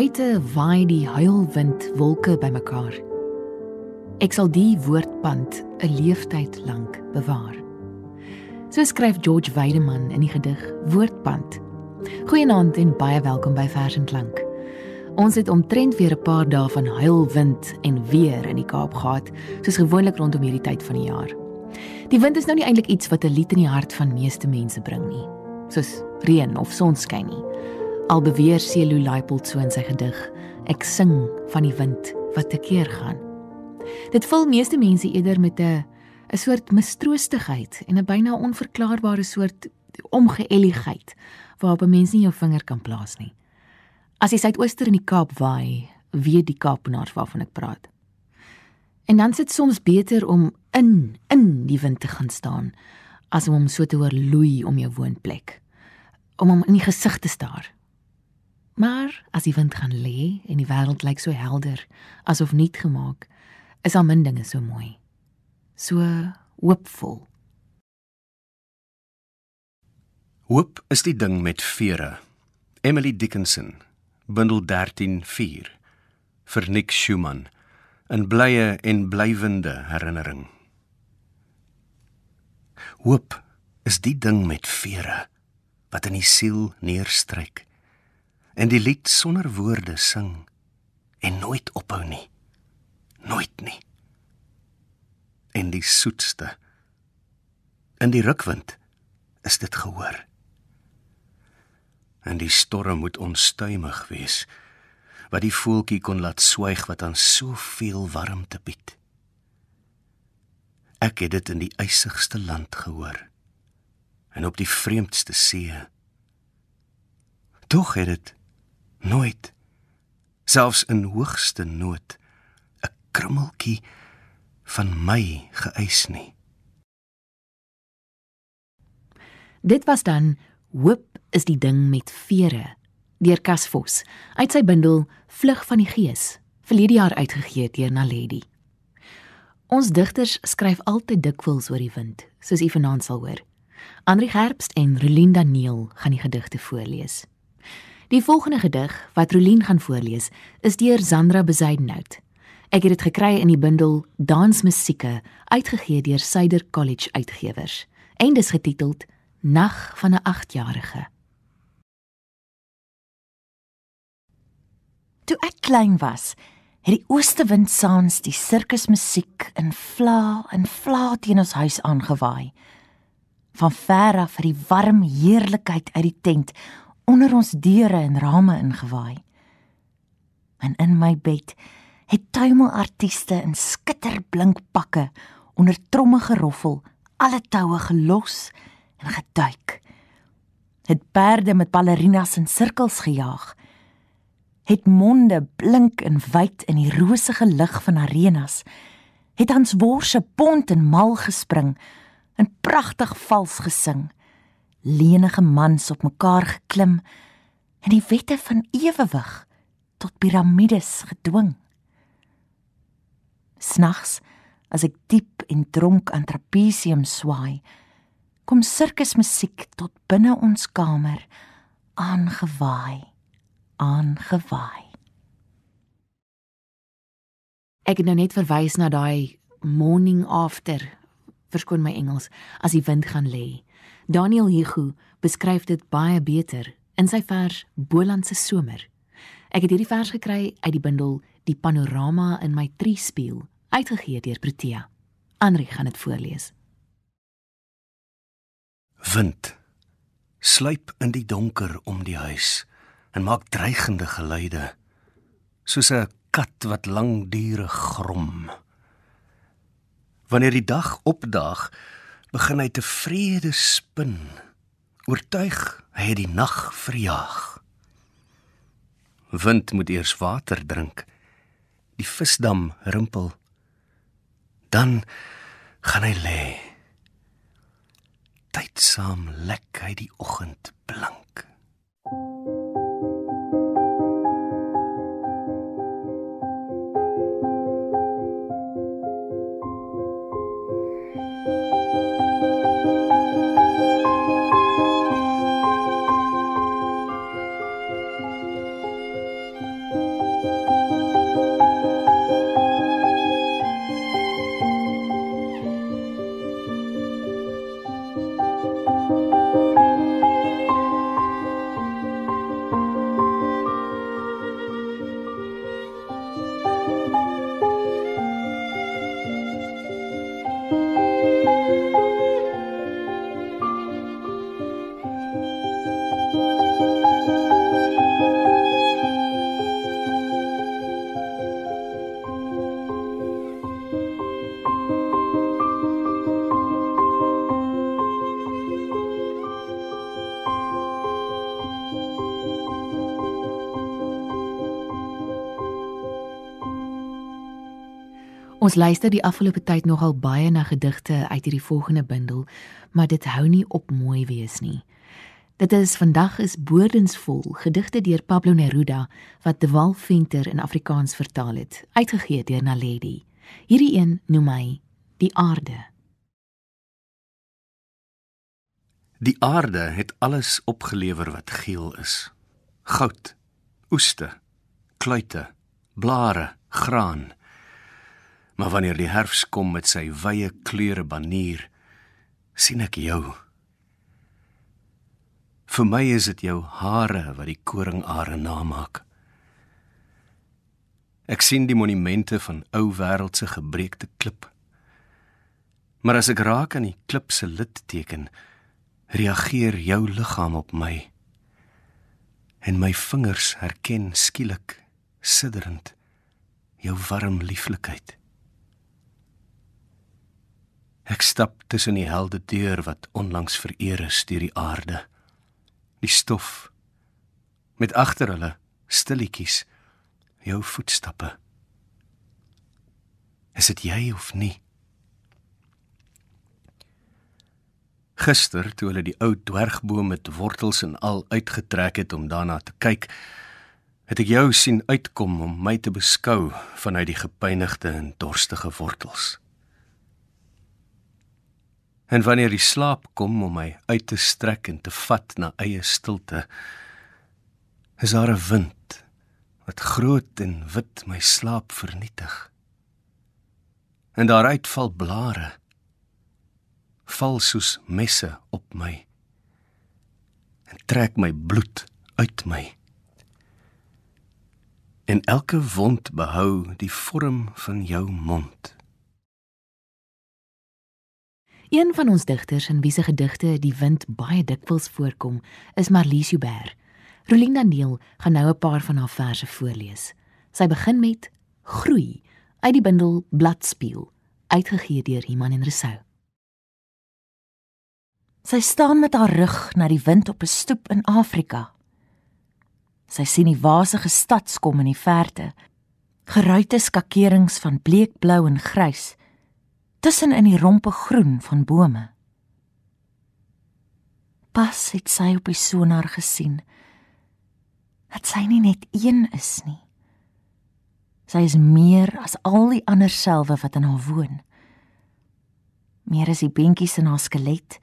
Buite waai die huilwind wolke bymekaar. Ek sal die woordpand 'n leeftyd lank bewaar. So skryf George Weideman in die gedig Woordpand. Goeienaand en baie welkom by Vers en Klank. Ons het omtrent weer 'n paar dae van huilwind en weer in die Kaap gehad, soos gewoonlik rondom hierdie tyd van die jaar. Die wind is nou nie eintlik iets wat 'n lied in die hart van meeste mense bring nie, soos reën of sonskyn nie. Al beweer Celu Leipold so in sy gedig, ek sing van die wind wat te keer gaan. Dit vul meeste mense eerder met 'n 'n soort mistroostigheid en 'n byna onverklaarbare soort omgeëlligheid waarop 'n mens nie jou vinger kan plaas nie. As jy suidooster in die Kaap waai, weet die Kaapenaars waarvan ek praat. En dan sit soms beter om in in die wind te gaan staan as om hom so te hoor loei om jou woonplek. Om hom in die gesig te staar. Maar as die wind gaan lê en die wêreld lyk so helder, asof nuut gemaak, is al min dinge so mooi. So hoopvol. Hoop is die ding met vere. Emily Dickinson, bundel 13:4 vir Nick Schumann in blye en blywende herinnering. Hoop is die ding met vere wat in die siel neerstryk en die lied sonder woorde sing en nooit ophou nie. Nooit nie. En die soetste in die rukwind is dit gehoor. En die storm moet onstuimig wees wat die voeltjie kon laat swyg wat aan soveel warmte bied. Ek het dit in die ysigste land gehoor en op die vreemdste see. Tog het dit nooit selfs in hoogste nood 'n krummeltjie van my geëis nie. Dit was dan hoop is die ding met vere deur Kasvos uit sy bundel Vlug van die Gees verlede jaar uitgegee deur Naledi. Ons digters skryf altyd dikwels oor die wind, soos u vanaand sal hoor. Andri Gerbst en Rolinda Neel gaan die gedigte voorlees. Die volgende gedig wat Rolien gaan voorlees, is deur Sandra Bezuidenhout. Ek het dit gekry in die bundel Dansmusieke, uitgegee deur Suider College Uitgewers, en dis getiteld Nag van 'n 8-jarige. Toe ek klein was, het die oostewind saans die sirkusmusiek in vla en vla teen ons huis aangewaai. Van ver af het die warm heerlikheid uit die tent onder ons deure en rame ingewaai. En in my bed het tuimelartiste in skitterblink pakke onder tromme geroffel, alle toue gelos en geduik. Het perde met ballerinas in sirkels gejaag. Het monde blink en wyd in die rosige lig van arenas. Het ons worse pont en mal gespring en pragtig vals gesing lenige mans op mekaar geklim en die wette van ewewig tot piramides gedwing. Snags as ek diep en dronk aan trapesium swaai, kom sirkusmusiek tot binne ons kamer aangewaai, aangewaai. Ek het nou net verwys na daai morning after, verskoon my Engels, as die wind gaan lê. Daniel Hugo beskryf dit baie beter in sy vers Bolandse somer. Ek het hierdie vers gekry uit die bundel Die panorama in my triespieël, uitgegee deur Protea. Andri gaan dit voorlees. Wind sluip in die donker om die huis en maak dreigende geluide soos 'n kat wat langdurig grom. Wanneer die dag opdaag, begin hy tevrede spin. Oortuig hy het die nag verjaag. Wind moet eers water drink. Die visdam rimpel. Dan gaan hy lê. Tydsaam lek hy die oggend blank Ons luister die afgelope tyd nogal baie na gedigte uit hierdie volgende bundel, maar dit hou nie op mooi wees nie. Dit is vandag is boordensvol gedigte deur Pablo Neruda wat De Wal Venter in Afrikaans vertaal het, uitgegee deur Naledi. Hierdie een noem hy Die Aarde. Die aarde het alles opgelewer wat geel is. Goud, oeste, kluite, blare, graan. Maar wanneer die herfs kom met sy wye kleure banier, sien ek jou. Vir my is dit jou hare wat die koringare namaak. Ek sien die monumente van ou wêreldse gebreekte klip. Maar as ek raak aan die klip se litteken, reageer jou liggaam op my en my vingers herken skielik sidderend jou warm lieflikheid ek stap tussen die helde deur wat onlangs vereer is deur die aarde. Die stof met agter hulle stilletjies jou voetstappe. Is dit jy of nie? Gister toe hulle die ou dwergboom met wortels en al uitgetrek het om daarna te kyk, het ek jou sien uitkom om my te beskou vanuit die gepynigde en dorstige wortels. En wanneer die slaap kom om my uit te strek en te vat na eie stilte, is daar 'n wind wat groot en wit my slaap vernietig. En daaruit val blare val soos messe op my en trek my bloed uit my. En elke wond behou die vorm van jou mond. Een van ons digters in wie se gedigte die wind baie dikwels voorkom, is Marlies Joubert. Rolinda Neel gaan nou 'n paar van haar verse voorlees. Sy begin met Groei uit die bundel Bladspieël, uitgegee deur Iman en Resou. Sy staan met haar rug na die wind op 'n stoep in Afrika. Sy sien die wasige stads kom in die verte. Geruite skakerings van bleekblou en grys tussen in die rompe groen van bome. Pas het sy op die sonar gesien dat sy nie net een is nie. Sy is meer as al die ander selwe wat in haar woon. Meer as die beentjies in haar skelet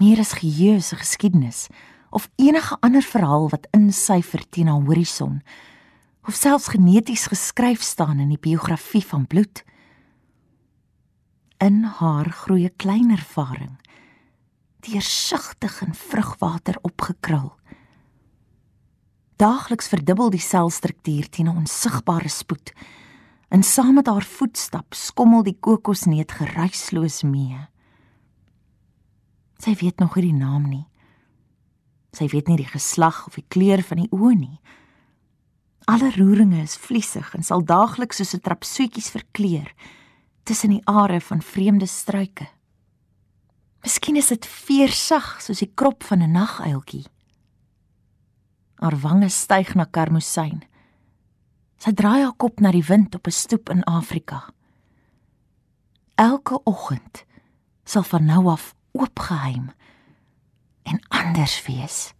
meer as geheue geskiedenis of enige ander verhaal wat insyfer teen haar horison of selfs geneties geskryf staan in die biografie van bloed in haar groei 'n klein ervaring deursigtig in vrugwater opgekrul daagliks verdubbel die selstruktuur teen 'n onsigbare spoed en saam met haar voetstap skommel die kokosneet geruisloos mee Sy weet nog nie die naam nie. Sy weet nie die geslag of die kleur van die oë nie. Alle roeringe is vliesig en sal daagliks soos 'n trapsoetjies verkleur tussen die are van vreemde struike. Miskien is dit veersag soos die krop van 'n naguiltjie. Haar wange styg na karmosyn. Sy draai haar kop na die wind op 'n stoep in Afrika. Elke oggend sal van nou af oopgeheim en anders wees.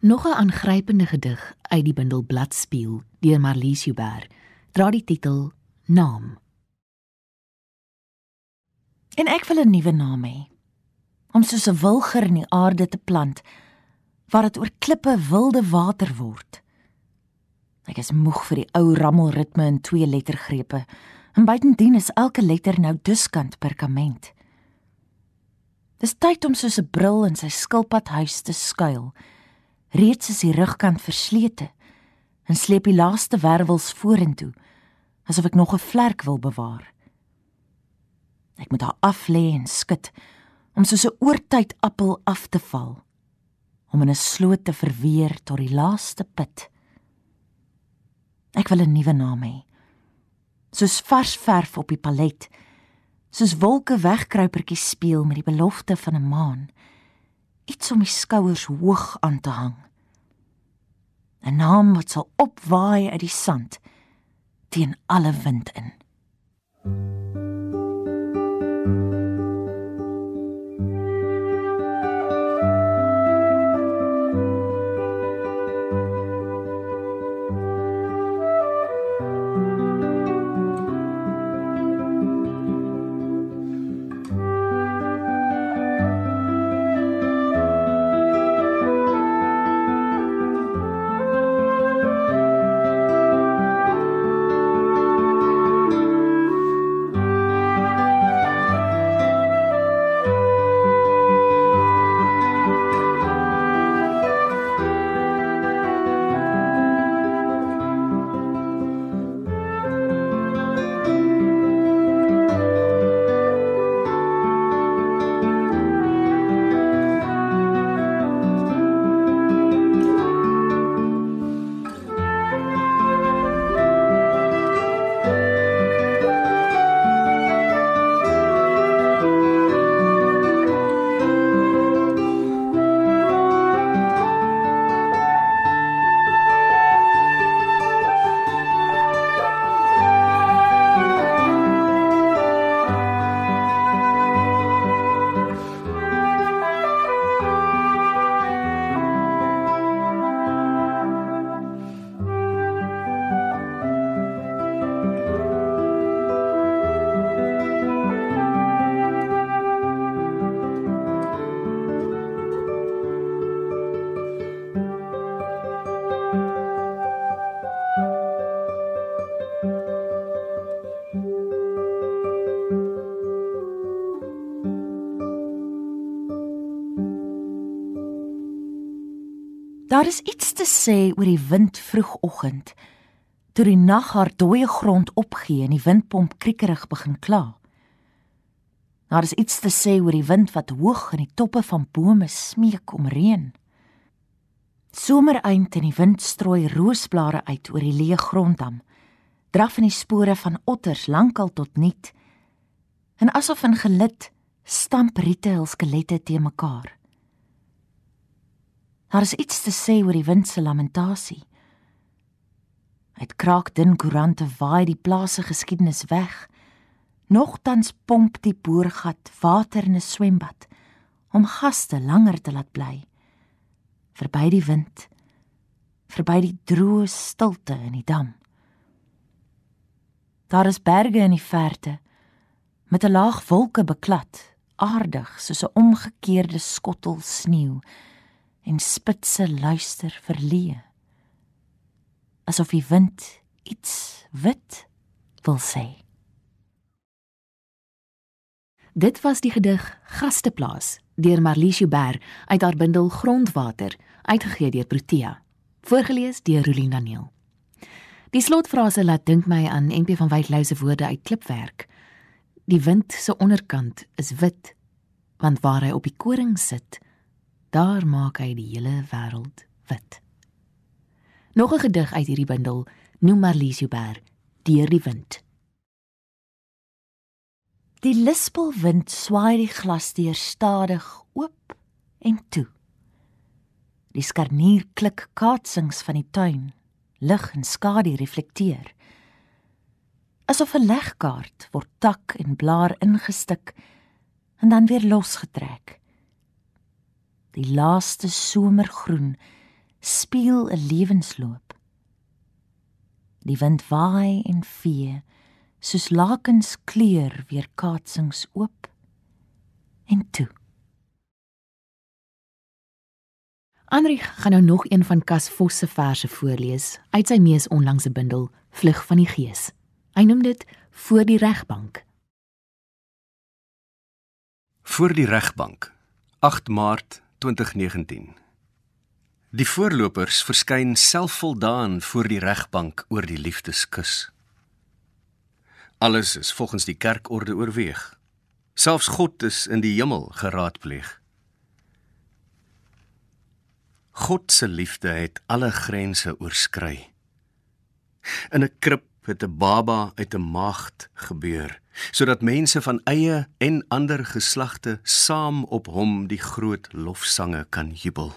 Nog 'n aangrypende gedig uit die bundel Bladspieël deur Marlies Joubert dra die titel Naam. En ek wil 'n nuwe naam hê om soos 'n wilger in die aarde te plant waar dit oor klippe wilde water word. Ek is moeg vir die ou rammelritme in twee lettergrepe En buitendien is elke letter nou diskant perkament. Dis tyd om soos 'n bril in sy skilpadhuis te skuil. Reeds is die rugkant verslete en sleep die laaste wervels vorentoe, asof ek nog 'n vlerk wil bewaar. Ek moet haar af lê en skud om soos 'n oortyd appel af te val, om in 'n sloot te verweer tot die laaste put. Ek wil 'n nuwe naam hê soos vars verf op die palet, soos wolke wegkruipertjies speel met die belofte van 'n maan, iets om die skouers hoog aan te hang. 'n naam wat sal opwaai uit die sand teen alle wind in. Daar is iets te sê oor die wind vroegoggend. Toe die nag haar dooie grond opgee en die windpomp kriekerig begin kla. Daar is iets te sê oor die wind wat hoog in die toppe van bome smeek om reën. Somereind en die wind strooi roosblare uit oor die leë gronddam. Draf in die spore van otters lankal tot niet. En asof in gelid stamp riete hul skelette te mekaar. Daar is iets te sê oor die wind se lamentasie. Uit kraak dun koerante waai die plaas se geskiedenis weg. Nogtans pomp die boergat water in 'n swembad om gaste langer te laat bly. Verby die wind, verby die droë stilte in die dam. Daar is berge in die verte met 'n laag wolke beklad, aardig soos 'n omgekeerde skottel sneeu en spitse luister verleë asof die wind iets wit wil sê. Dit was die gedig Gasteplaas deur Marlies Joubert uit haar bundel Grondwater uitgegee deur Protea voorgeles deur Rolien Daniel Die slotfrase laat dink my aan NP van Wyk Lou se woorde uit Klipwerk. Die wind se onderkant is wit want waar hy op die koring sit Daar maak hy die hele wêreld wit. Nog 'n gedig uit hierdie bundel, noem Marlies Joubert, Deur die wind. Die lispelwind swaai die glasdeur stadig oop en toe. Die skarnier klik kaatsings van die tuin, lig en skadu reflekteer. Asof 'n legkaart word tak en blaar ingestik en dan weer losgetrek die laaste somergroen speel 'n lewensloop die wind waai en vee soos lakens kleur weer kaatsings oop en toe Anrich gaan nou nog een van Cas Vos se verse voorlees uit sy mees onlangse bundel Vlug van die Gees. Hy noem dit Voor die regbank. Voor die regbank. 8 Maart 2019. Die voorlopers verskyn selfvoldaan voor die regbank oor die liefdeskus. Alles is volgens die kerkorde oorweeg. Selfs God is in die hemel geraadpleeg. God se liefde het alle grense oorskry. In 'n krib het 'n baba uit 'n maagd gebeur sodat mense van eie en ander geslagte saam op hom die groot lofsange kan jubel.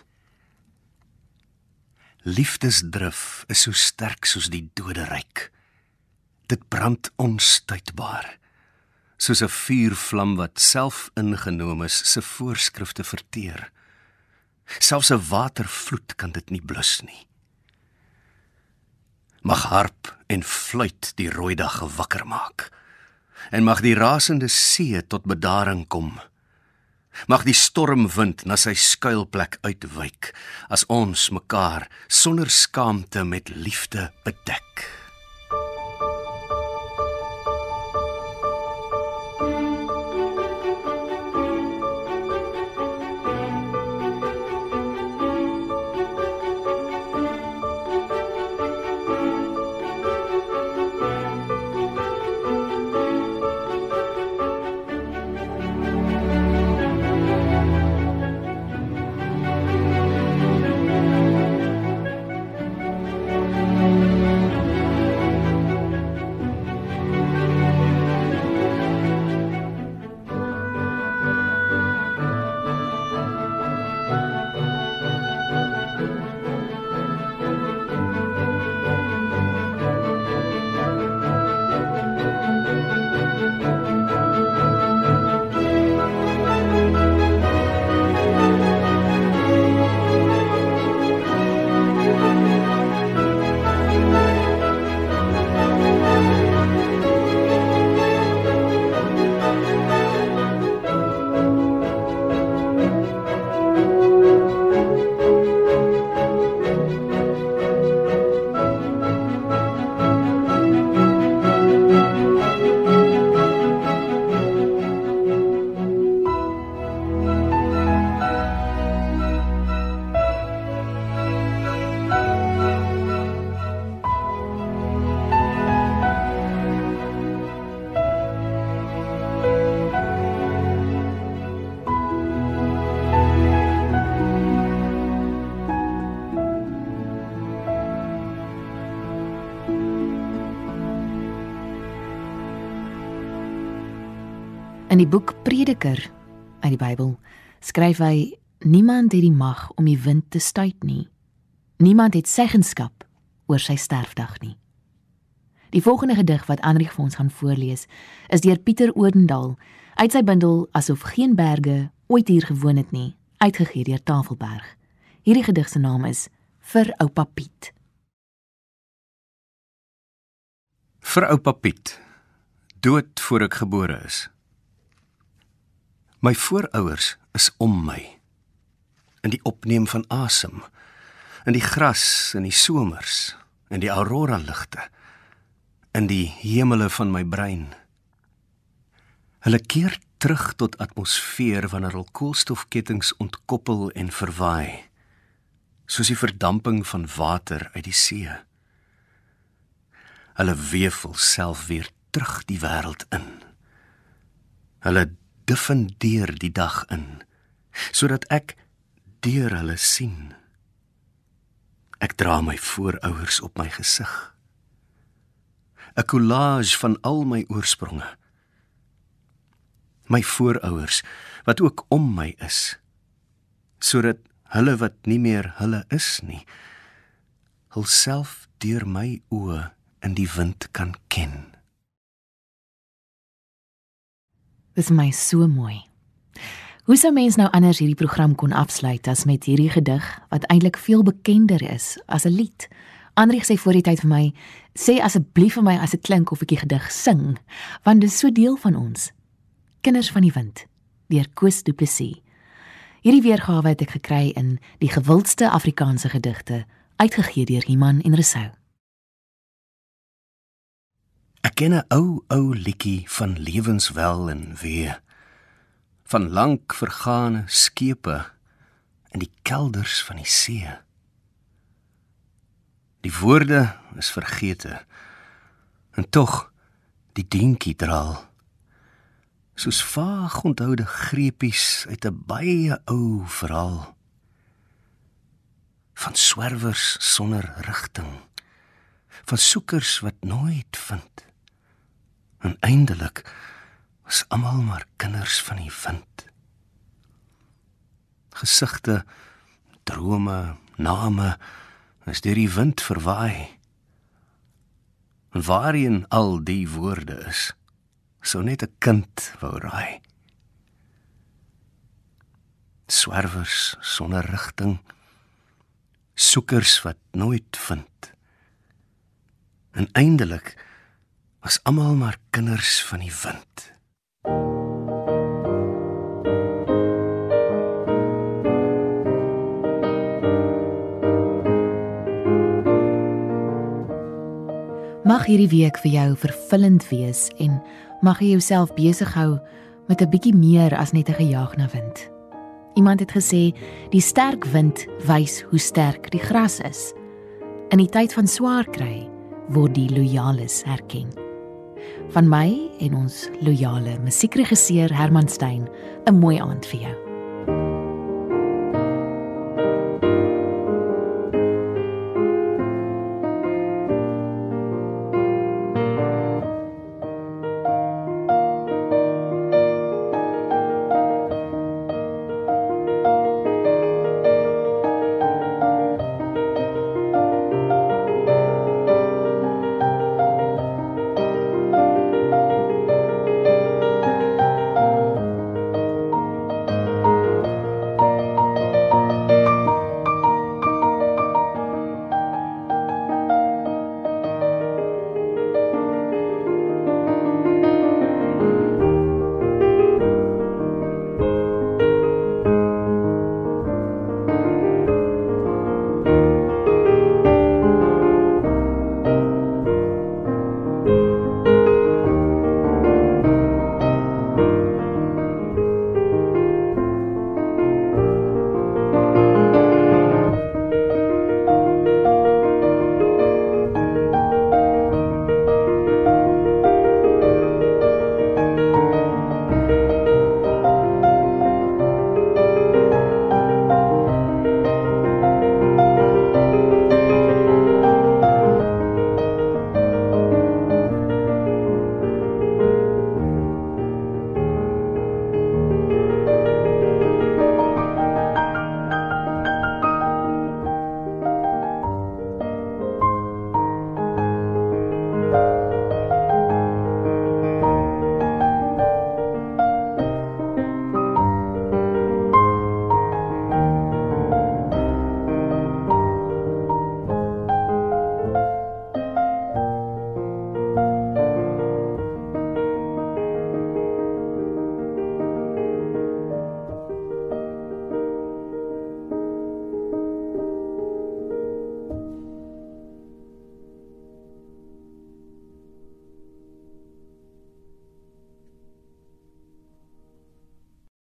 Liefdesdrif is so sterk soos die doderyk. Dit brand onstuitbaar, soos 'n vuurvlam wat self ingeneem is se voorskrifte verteer. Selfs 'n watervloed kan dit nie blus nie. Mag harp en fluit die rooi dag wakker maak en mag die rasende see tot bedaring kom. Mag die stormwind na sy skuilplek uitwyk as ons mekaar sonder skaamte met liefde bedek. In die boek Prediker uit die Bybel skryf hy niemand het die mag om die wind te stuit nie. Niemand het seggenskap oor sy sterfdag nie. Die volgende gedig wat Anrich vir ons gaan voorlees, is deur Pieter Odendaal uit sy bundel Asof geen berge ooit hier gewoon het nie, uitgegee deur Tafelberg. Hierdie gedig se naam is Vir oupa Piet. Vir oupa Piet, dood voor ek gebore is. My voorouers is om my. In die opneem van asem, in die gras in die somers, in die aurora ligte, in die hemele van my brein. Hulle keer terug tot atmosfeer wanneer hul koolstofketTINGS ontkoppel en verwaai, soos die verdamping van water uit die see. Hulle weefel self weer terug die wêreld in. Hulle defindeer die dag in sodat ek deur hulle sien. Ek dra my voorouers op my gesig. 'n collage van al my oorspronge. My voorouers wat ook om my is sodat hulle wat nie meer hulle is nie hulself deur my oë in die wind kan ken Dis my so mooi. Hoe sou mens nou anders hierdie program kon afsluit as met hierdie gedig wat eintlik veel bekender is as 'n lied? Andrieg sê voor die tyd vir my, sê asseblief vir my as dit klink of ek die gedig sing, want dit is so deel van ons. Kinders van die wind deur Koos Du Plessis. Hierdie weergawe het ek gekry in die gewildste Afrikaanse gedigte, uitgegee deur Iman en Resou. Ken 'n ou ou liedjie van lewenswel en wee van lank vergane skepe in die kelders van die see. Die woorde is vergete en tog die dinkie draal. Soos vaag onthoude greepies uit 'n baie ou verhaal. Van swerwers sonder rigting. Van soekers wat nooit vind En eindelik was almal maar kinders van die wind. Gesigte, drome, name is deur die wind verwaai. En waarheen al die woorde is, sou net 'n kind wou raai. Swerwers sonder rigting, soekers wat nooit vind. En eindelik was almal maar kinders van die wind. Mag hierdie week vir jou vervullend wees en mag jy jouself besig hou met 'n bietjie meer as net 'n gejaag na wind. Iemand het gesê, die sterk wind wys hoe sterk die gras is. In die tyd van swaar kry word die lojalis herken. Van my en ons lojale musiekregisseur Herman Stein, 'n mooi aand vir jou.